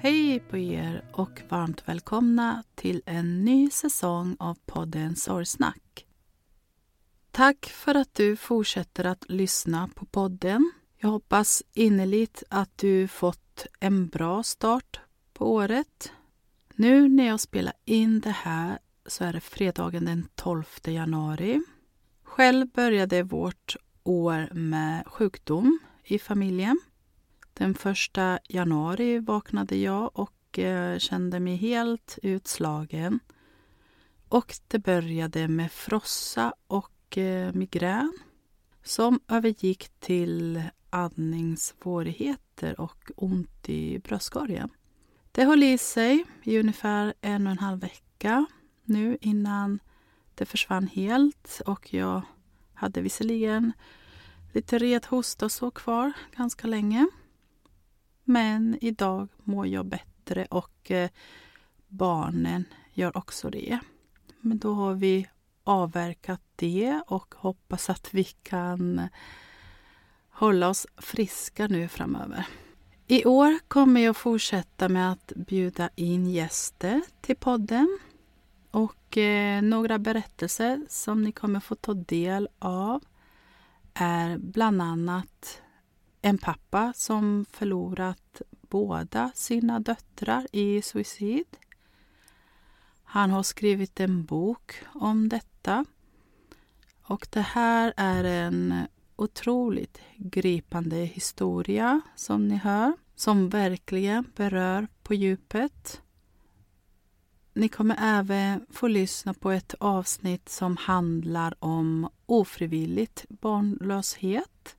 Hej på er och varmt välkomna till en ny säsong av podden Sorgsnack. Tack för att du fortsätter att lyssna på podden. Jag hoppas innerligt att du fått en bra start på året. Nu när jag spelar in det här så är det fredagen den 12 januari. Själv började vårt år med sjukdom i familjen. Den första januari vaknade jag och eh, kände mig helt utslagen. Och det började med frossa och eh, migrän som övergick till andningssvårigheter och ont i bröstkorgen. Det höll i sig i ungefär en och en halv vecka nu innan det försvann helt och jag hade visserligen lite red hosta och så kvar ganska länge. Men idag mår jag bättre och eh, barnen gör också det. Men då har vi avverkat det och hoppas att vi kan hålla oss friska nu framöver. I år kommer jag fortsätta med att bjuda in gäster till podden och eh, några berättelser som ni kommer få ta del av är bland annat en pappa som förlorat båda sina döttrar i suicid. Han har skrivit en bok om detta. Och det här är en otroligt gripande historia som ni hör, som verkligen berör på djupet. Ni kommer även få lyssna på ett avsnitt som handlar om ofrivilligt barnlöshet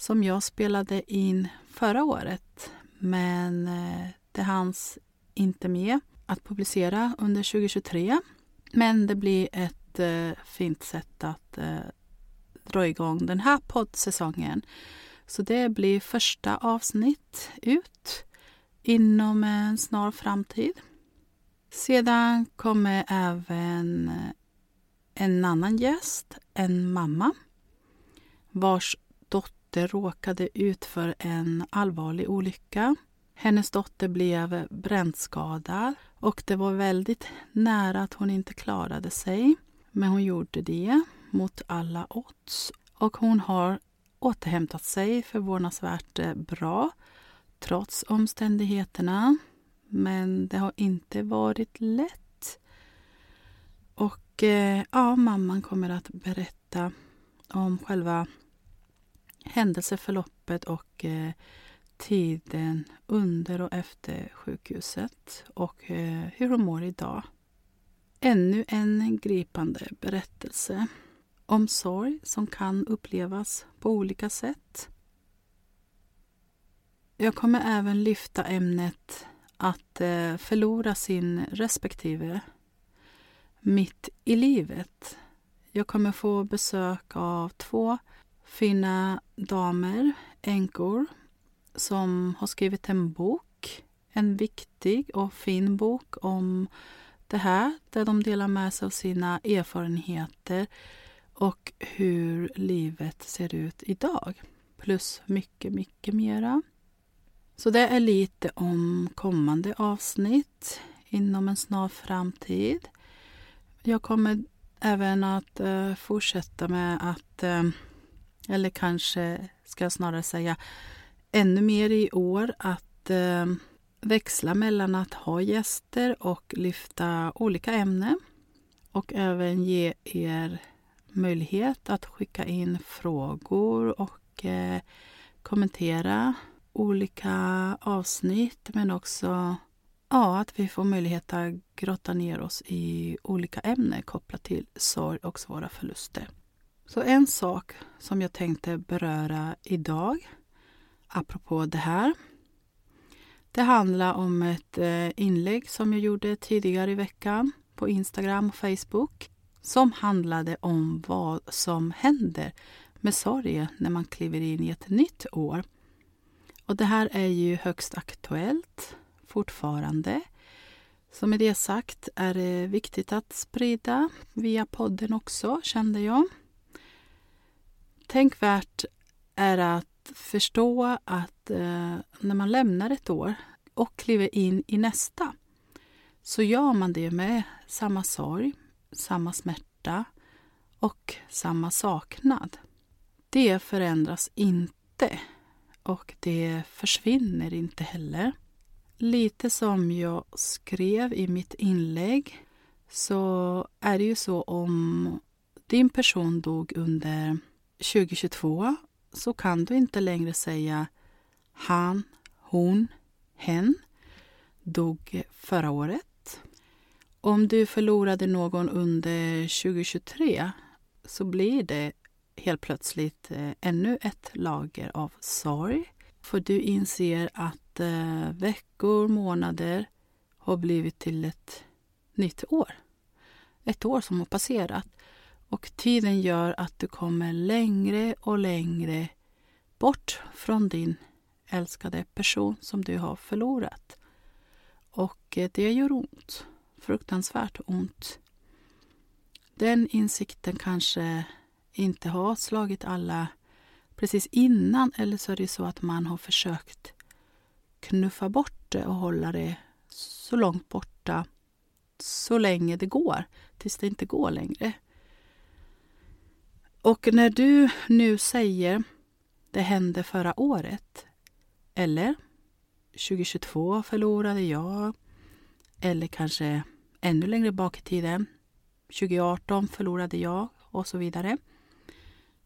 som jag spelade in förra året, men eh, det hanns inte med att publicera under 2023. Men det blir ett eh, fint sätt att eh, dra igång den här poddsäsongen. Så det blir första avsnitt ut inom en snar framtid. Sedan kommer även en annan gäst, en mamma vars dotter råkade ut för en allvarlig olycka. Hennes dotter blev brännskadad och det var väldigt nära att hon inte klarade sig. Men hon gjorde det mot alla odds och hon har återhämtat sig förvånansvärt eh, bra trots omständigheterna. Men det har inte varit lätt. Och eh, ja, mamman kommer att berätta om själva händelseförloppet och eh, tiden under och efter sjukhuset och eh, hur hon mår idag. Ännu en gripande berättelse om sorg som kan upplevas på olika sätt. Jag kommer även lyfta ämnet att eh, förlora sin respektive mitt i livet. Jag kommer få besök av två fina damer, änkor, som har skrivit en bok. En viktig och fin bok om det här, där de delar med sig av sina erfarenheter och hur livet ser ut idag. Plus mycket, mycket mera. Så det är lite om kommande avsnitt inom en snar framtid. Jag kommer även att eh, fortsätta med att, eh, eller kanske ska jag snarare säga ännu mer i år, att eh, växla mellan att ha gäster och lyfta olika ämnen och även ge er möjlighet att skicka in frågor och eh, kommentera olika avsnitt men också ja, att vi får möjlighet att grotta ner oss i olika ämnen kopplat till sorg och svåra förluster. Så en sak som jag tänkte beröra idag apropå det här det handlar om ett eh, inlägg som jag gjorde tidigare i veckan på Instagram och Facebook som handlade om vad som händer med sorgen när man kliver in i ett nytt år. Och det här är ju högst aktuellt fortfarande. Så med det sagt är det viktigt att sprida via podden också, kände jag. Tänkvärt är att förstå att eh, när man lämnar ett år och kliver in i nästa så gör man det med samma sorg, samma smärta och samma saknad. Det förändras inte och det försvinner inte heller. Lite som jag skrev i mitt inlägg så är det ju så om din person dog under 2022 så kan du inte längre säga han, hon, hen dog förra året om du förlorade någon under 2023 så blir det helt plötsligt eh, ännu ett lager av sorg. För du inser att eh, veckor, månader har blivit till ett nytt år. Ett år som har passerat. Och tiden gör att du kommer längre och längre bort från din älskade person som du har förlorat. Och eh, det gör ont fruktansvärt ont. Den insikten kanske inte har slagit alla precis innan eller så är det så att man har försökt knuffa bort det och hålla det så långt borta så länge det går, tills det inte går längre. Och när du nu säger det hände förra året eller 2022 förlorade jag eller kanske ännu längre bak i tiden. 2018 förlorade jag och så vidare.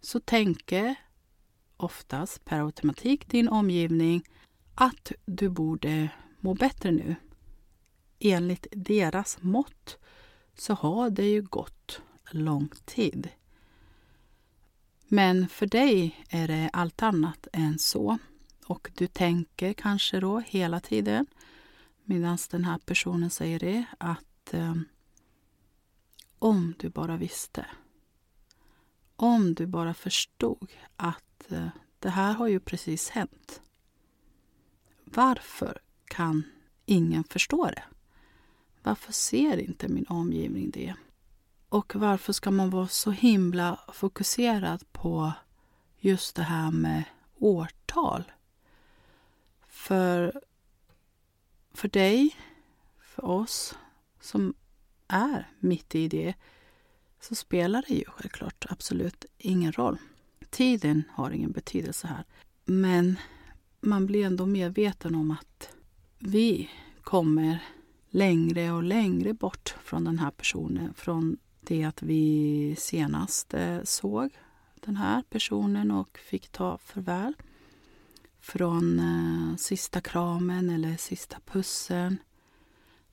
Så tänker oftast per automatik din omgivning att du borde må bättre nu. Enligt deras mått så har det ju gått lång tid. Men för dig är det allt annat än så. Och du tänker kanske då hela tiden Medan den här personen säger det att eh, om du bara visste. Om du bara förstod att eh, det här har ju precis hänt. Varför kan ingen förstå det? Varför ser inte min omgivning det? Och varför ska man vara så himla fokuserad på just det här med årtal? För, för dig, för oss som är mitt i det så spelar det ju självklart absolut ingen roll. Tiden har ingen betydelse här. Men man blir ändå medveten om att vi kommer längre och längre bort från den här personen. Från det att vi senast eh, såg den här personen och fick ta farväl. Från eh, sista kramen eller sista pussen.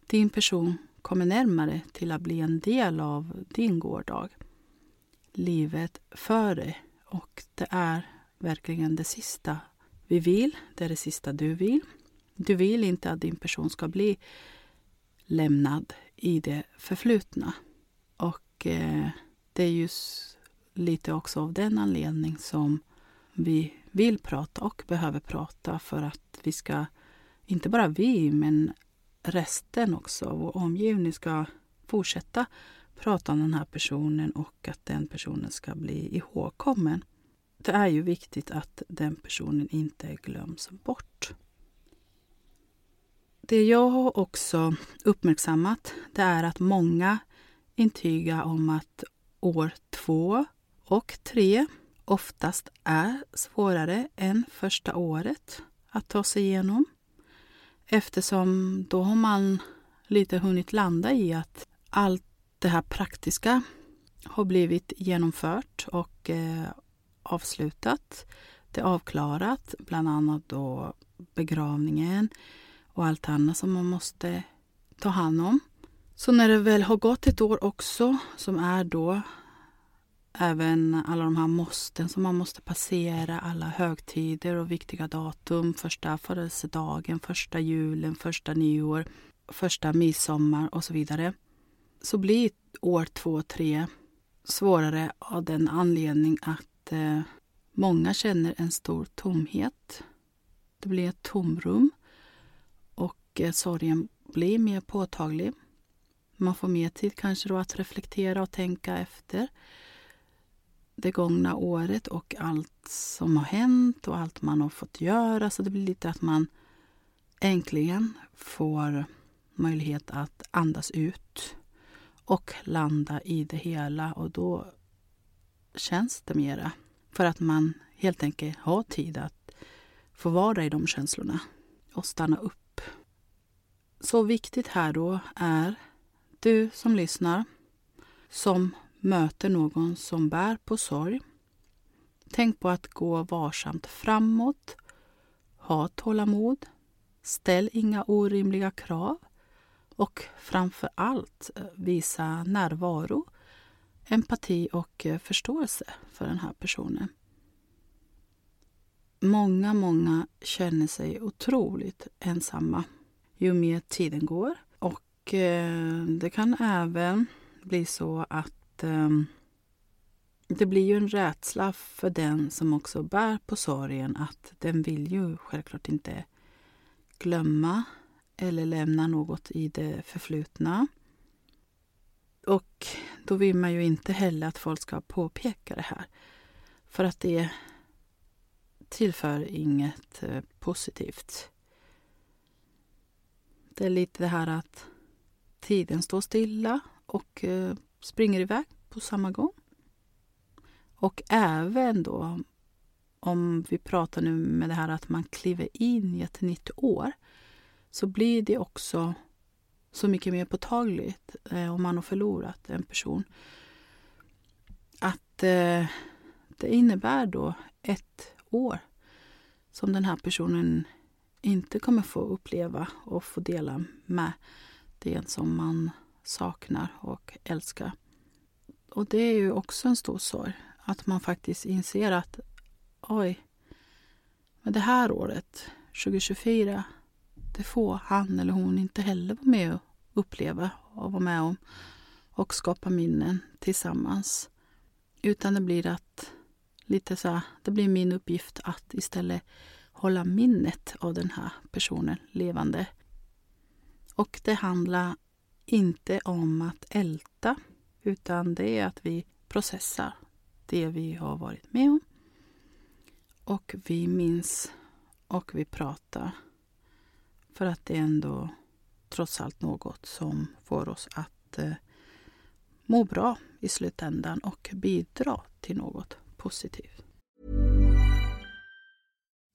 Din person kommer närmare till att bli en del av din gårdag. Livet före och det är verkligen det sista vi vill. Det är det sista du vill. Du vill inte att din person ska bli lämnad i det förflutna. Och eh, det är just lite också av den anledning som vi vill prata och behöver prata för att vi ska, inte bara vi, men resten också, vår omgivning ska fortsätta prata om den här personen och att den personen ska bli ihågkommen. Det är ju viktigt att den personen inte glöms bort. Det jag har också uppmärksammat det är att många intyga om att år två och tre oftast är svårare än första året att ta sig igenom. Eftersom då har man lite hunnit landa i att allt det här praktiska har blivit genomfört och eh, avslutat. Det är avklarat, bland annat då begravningen och allt annat som man måste ta hand om. Så när det väl har gått ett år också, som är då även alla de här måsten som man måste passera, alla högtider och viktiga datum, första födelsedagen, första julen, första nyår, första midsommar och så vidare. Så blir år två, tre svårare av den anledning att eh, många känner en stor tomhet. Det blir ett tomrum och eh, sorgen blir mer påtaglig. Man får mer tid kanske då att reflektera och tänka efter det gångna året och allt som har hänt och allt man har fått göra. Så det blir lite att man äntligen får möjlighet att andas ut och landa i det hela och då känns det mera. För att man helt enkelt har tid att få vara i de känslorna och stanna upp. Så viktigt här då är du som lyssnar som möter någon som bär på sorg. Tänk på att gå varsamt framåt. Ha tålamod. Ställ inga orimliga krav. Och framför allt eh, visa närvaro, empati och eh, förståelse för den här personen. Många, många känner sig otroligt ensamma ju mer tiden går. Och eh, det kan även bli så att ehm, det blir ju en rädsla för den som också bär på sorgen att den vill ju självklart inte glömma eller lämna något i det förflutna. Och då vill man ju inte heller att folk ska påpeka det här. För att det tillför inget eh, positivt. Det är lite det här att tiden står stilla och eh, springer iväg på samma gång. Och även då om vi pratar nu med det här att man kliver in i ett nytt år så blir det också så mycket mer påtagligt eh, om man har förlorat en person. Att eh, det innebär då ett år som den här personen inte kommer få uppleva och få dela med det som man saknar och älskar. Och det är ju också en stor sorg. Att man faktiskt inser att oj, men det här året, 2024, det får han eller hon inte heller vara med och uppleva och vara med om och skapa minnen tillsammans. Utan det blir att lite så här, det blir min uppgift att istället hålla minnet av den här personen levande. Och det handlar inte om att älta, utan det är att vi processar det vi har varit med om. Och vi minns och vi pratar. För att det är ändå trots allt något som får oss att eh, må bra i slutändan och bidra till något positivt.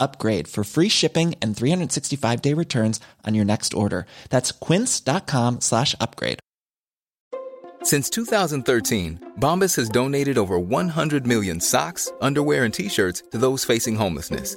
upgrade for free shipping and 365 day returns on your next order. That's quince.com slash upgrade. Since 2013, Bombas has donated over 100 million socks, underwear, and t shirts to those facing homelessness.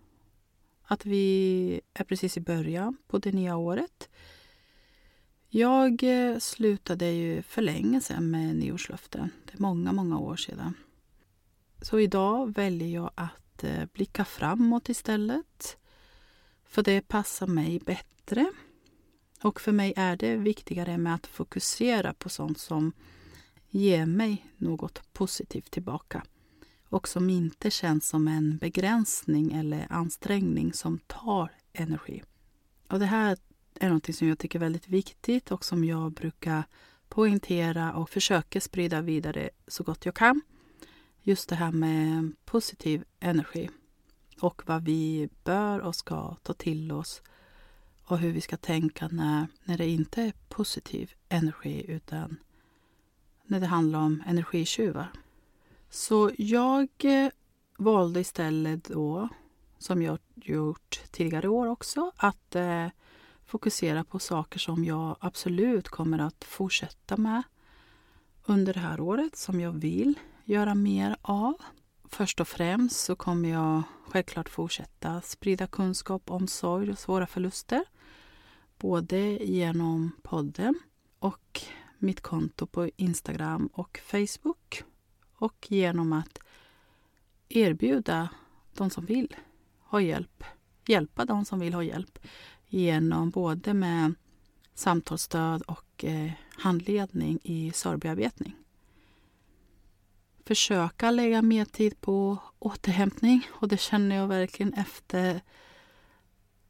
Att vi är precis i början på det nya året. Jag eh, slutade ju för länge sedan med nyårslöften. Det är många, många år sedan. Så idag väljer jag att eh, blicka framåt istället. För det passar mig bättre. Och för mig är det viktigare med att fokusera på sånt som ger mig något positivt tillbaka och som inte känns som en begränsning eller ansträngning som tar energi. Och det här är något som jag tycker är väldigt viktigt och som jag brukar poängtera och försöker sprida vidare så gott jag kan. Just det här med positiv energi och vad vi bör och ska ta till oss och hur vi ska tänka när, när det inte är positiv energi utan när det handlar om energitjuvar. Så jag eh, valde istället då, som jag gjort tidigare år också, att eh, fokusera på saker som jag absolut kommer att fortsätta med under det här året, som jag vill göra mer av. Först och främst så kommer jag självklart fortsätta sprida kunskap om sorg och svåra förluster. Både genom podden och mitt konto på Instagram och Facebook och genom att erbjuda de som vill ha hjälp, hjälpa de som vill ha hjälp genom både med samtalsstöd och eh, handledning i sorgbearbetning. Försöka lägga mer tid på återhämtning och det känner jag verkligen efter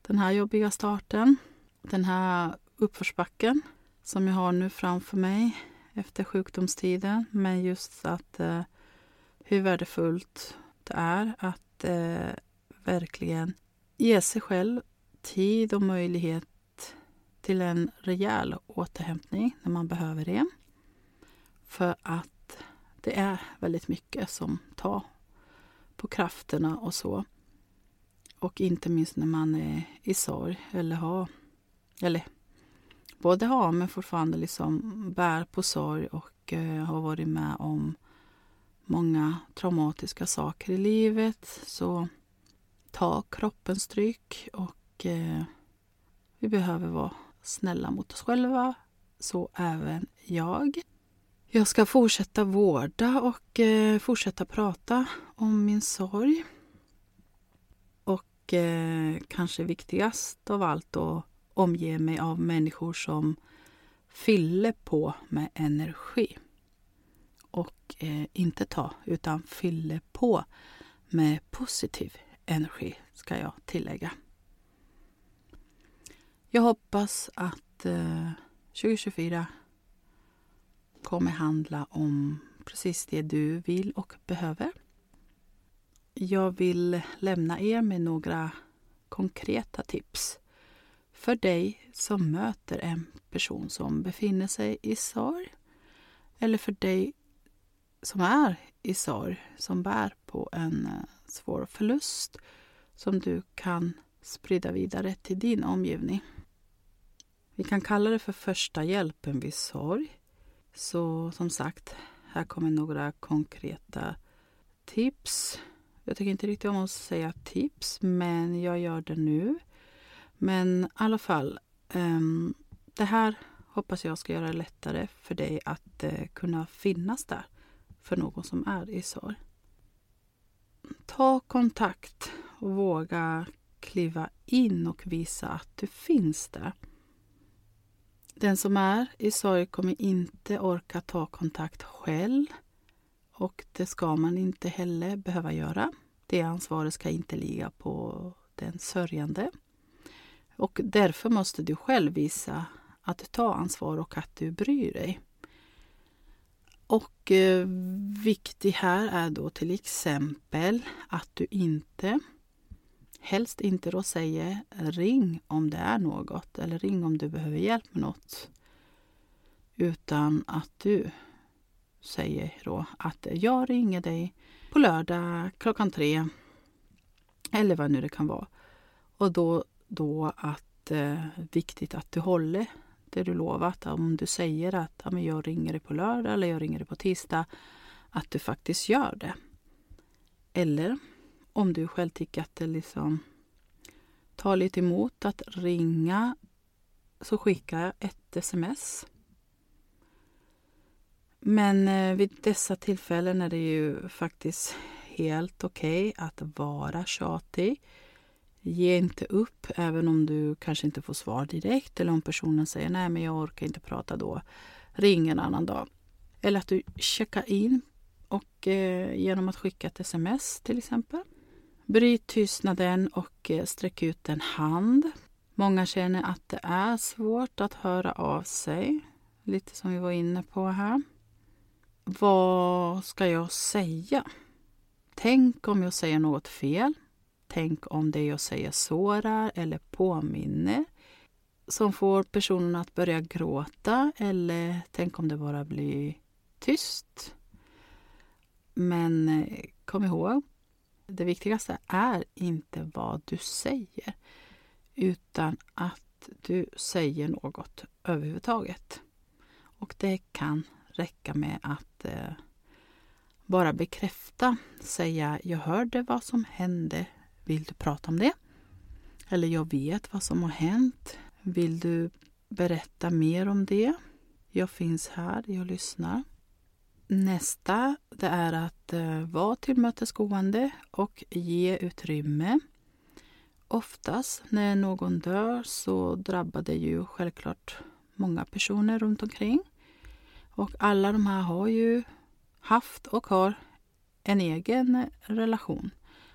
den här jobbiga starten. Den här uppförsbacken som jag har nu framför mig efter sjukdomstiden. Men just att eh, hur värdefullt det är att eh, verkligen ge sig själv tid och möjlighet till en rejäl återhämtning när man behöver det. För att det är väldigt mycket som tar på krafterna och så. Och inte minst när man är i sorg eller har, eller både har men fortfarande liksom bär på sorg och eh, har varit med om många traumatiska saker i livet. Så ta kroppen stryk och eh, vi behöver vara snälla mot oss själva. Så även jag. Jag ska fortsätta vårda och eh, fortsätta prata om min sorg. Och eh, kanske viktigast av allt då omge mig av människor som fyller på med energi. Och eh, inte ta, utan fyller på med positiv energi, ska jag tillägga. Jag hoppas att eh, 2024 kommer handla om precis det du vill och behöver. Jag vill lämna er med några konkreta tips för dig som möter en person som befinner sig i sorg eller för dig som är i sorg, som bär på en eh, svår förlust som du kan sprida vidare till din omgivning. Vi kan kalla det för första hjälpen vid sorg. Så som sagt, här kommer några konkreta tips. Jag tycker inte riktigt om att säga tips, men jag gör det nu. Men i alla fall, um, det här hoppas jag ska göra det lättare för dig att uh, kunna finnas där för någon som är i sorg. Ta kontakt och våga kliva in och visa att du finns där. Den som är i sorg kommer inte orka ta kontakt själv och det ska man inte heller behöva göra. Det ansvaret ska inte ligga på den sörjande. Och därför måste du själv visa att du tar ansvar och att du bryr dig. Och eh, viktigt här är då till exempel att du inte, helst inte då säger ring om det är något eller ring om du behöver hjälp med något. Utan att du säger då att jag ringer dig på lördag klockan tre eller vad nu det kan vara. Och då, då att eh, viktigt att du håller det du lovat. Om du säger att ja, men jag ringer dig på lördag eller jag ringer dig på tisdag, att du faktiskt gör det. Eller om du själv tycker att det liksom tar lite emot att ringa så skicka ett sms. Men eh, vid dessa tillfällen är det ju faktiskt helt okej okay att vara tjatig. Ge inte upp även om du kanske inte får svar direkt eller om personen säger nej men jag orkar inte prata då. Ring en annan dag. Eller att du checkar in och eh, genom att skicka ett sms till exempel. Bryt tystnaden och eh, sträck ut en hand. Många känner att det är svårt att höra av sig. Lite som vi var inne på här. Vad ska jag säga? Tänk om jag säger något fel? Tänk om det jag säger sårar eller påminner som får personen att börja gråta eller tänk om det bara blir tyst. Men eh, kom ihåg, det viktigaste är inte vad du säger utan att du säger något överhuvudtaget. Och det kan räcka med att eh, bara bekräfta, säga jag hörde vad som hände vill du prata om det? Eller jag vet vad som har hänt. Vill du berätta mer om det? Jag finns här, jag lyssnar. Nästa det är att eh, vara tillmötesgående och ge utrymme. Oftast när någon dör så drabbar det ju självklart många personer runt omkring. Och alla de här har ju haft och har en egen eh, relation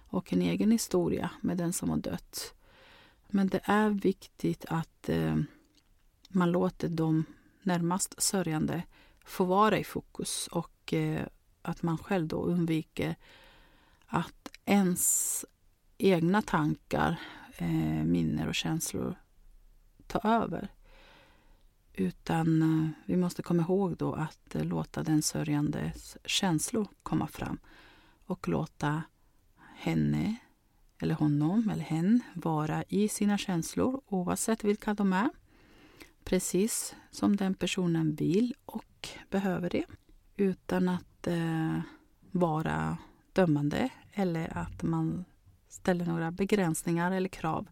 och en egen historia med den som har dött. Men det är viktigt att eh, man låter de närmast sörjande få vara i fokus och eh, att man själv då undviker att ens egna tankar, eh, minnen och känslor tar över. Utan eh, vi måste komma ihåg då att eh, låta den sörjandes känslor komma fram och låta henne eller honom eller hen vara i sina känslor oavsett vilka de är. Precis som den personen vill och behöver det. Utan att eh, vara dömande eller att man ställer några begränsningar eller krav.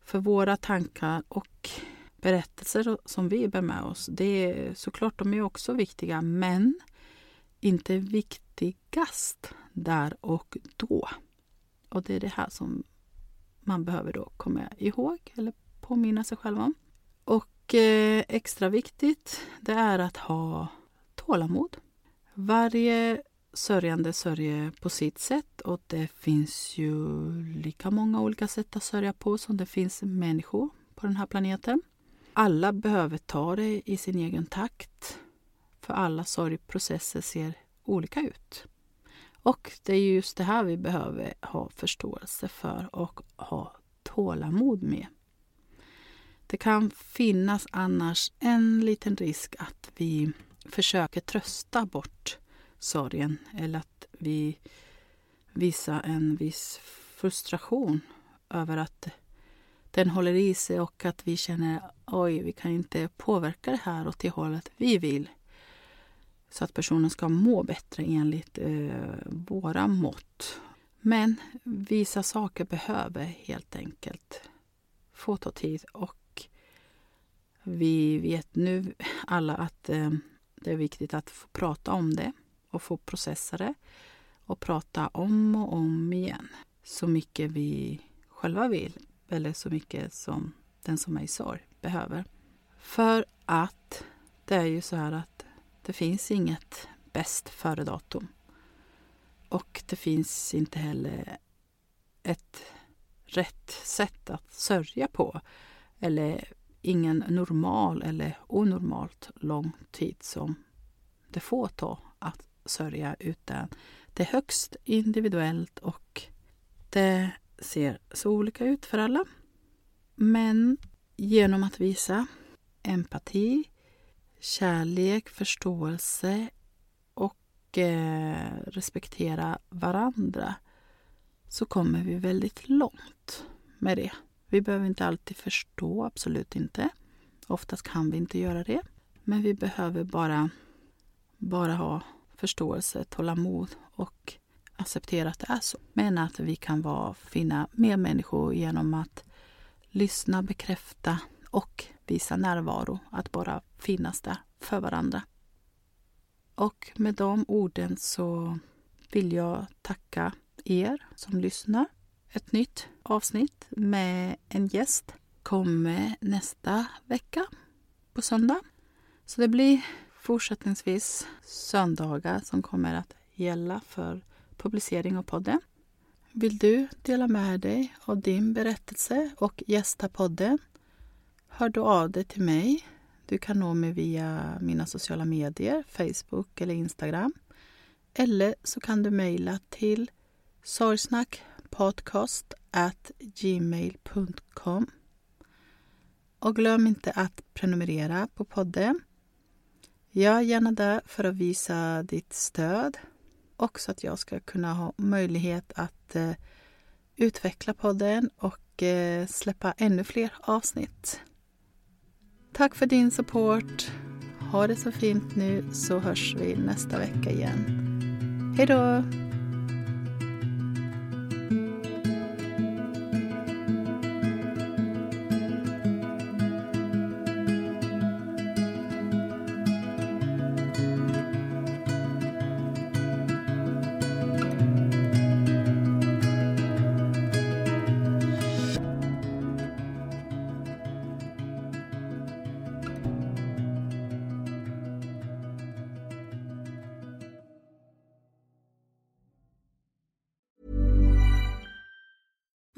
För våra tankar och berättelser som vi bär med oss, det är såklart de är också viktiga men inte viktigast där och då. Och det är det här som man behöver då komma ihåg eller påminna sig själv om. Och eh, extra viktigt, det är att ha tålamod. Varje sörjande sörjer på sitt sätt och det finns ju lika många olika sätt att sörja på som det finns människor på den här planeten. Alla behöver ta det i sin egen takt För alla sorgprocesser ser olika ut. Och det är just det här vi behöver ha förståelse för och ha tålamod med. Det kan finnas annars en liten risk att vi försöker trösta bort sorgen eller att vi visar en viss frustration över att den håller i sig och att vi känner oj, vi kan inte påverka det här åt det hållet vi vill. Så att personen ska må bättre enligt eh, våra mått. Men vissa saker behöver helt enkelt få ta tid och vi vet nu alla att eh, det är viktigt att få prata om det och få processa det och prata om och om igen så mycket vi själva vill eller så mycket som den som är i sorg behöver. För att det är ju så här att det finns inget bäst före-datum. Och det finns inte heller ett rätt sätt att sörja på. Eller ingen normal eller onormalt lång tid som det får ta att sörja utan det är högst individuellt och det ser så olika ut för alla. Men genom att visa empati, kärlek, förståelse och eh, respektera varandra så kommer vi väldigt långt med det. Vi behöver inte alltid förstå, absolut inte. Oftast kan vi inte göra det. Men vi behöver bara, bara ha förståelse, tålamod och acceptera att det är så. Men att vi kan vara, finna mer människor genom att lyssna, bekräfta och visa närvaro. Att bara finnas där för varandra. Och med de orden så vill jag tacka er som lyssnar. Ett nytt avsnitt med en gäst kommer nästa vecka på söndag. Så det blir fortsättningsvis söndagar som kommer att gälla för publicering av podden. Vill du dela med dig av din berättelse och gästa podden? Hör då av dig till mig. Du kan nå mig via mina sociala medier, Facebook eller Instagram. Eller så kan du mejla till sorgsnackpodcast@gmail.com. Och glöm inte att prenumerera på podden. Jag är gärna där för att visa ditt stöd och så att jag ska kunna ha möjlighet att eh, utveckla podden och eh, släppa ännu fler avsnitt. Tack för din support. Ha det så fint nu så hörs vi nästa vecka igen. Hej då!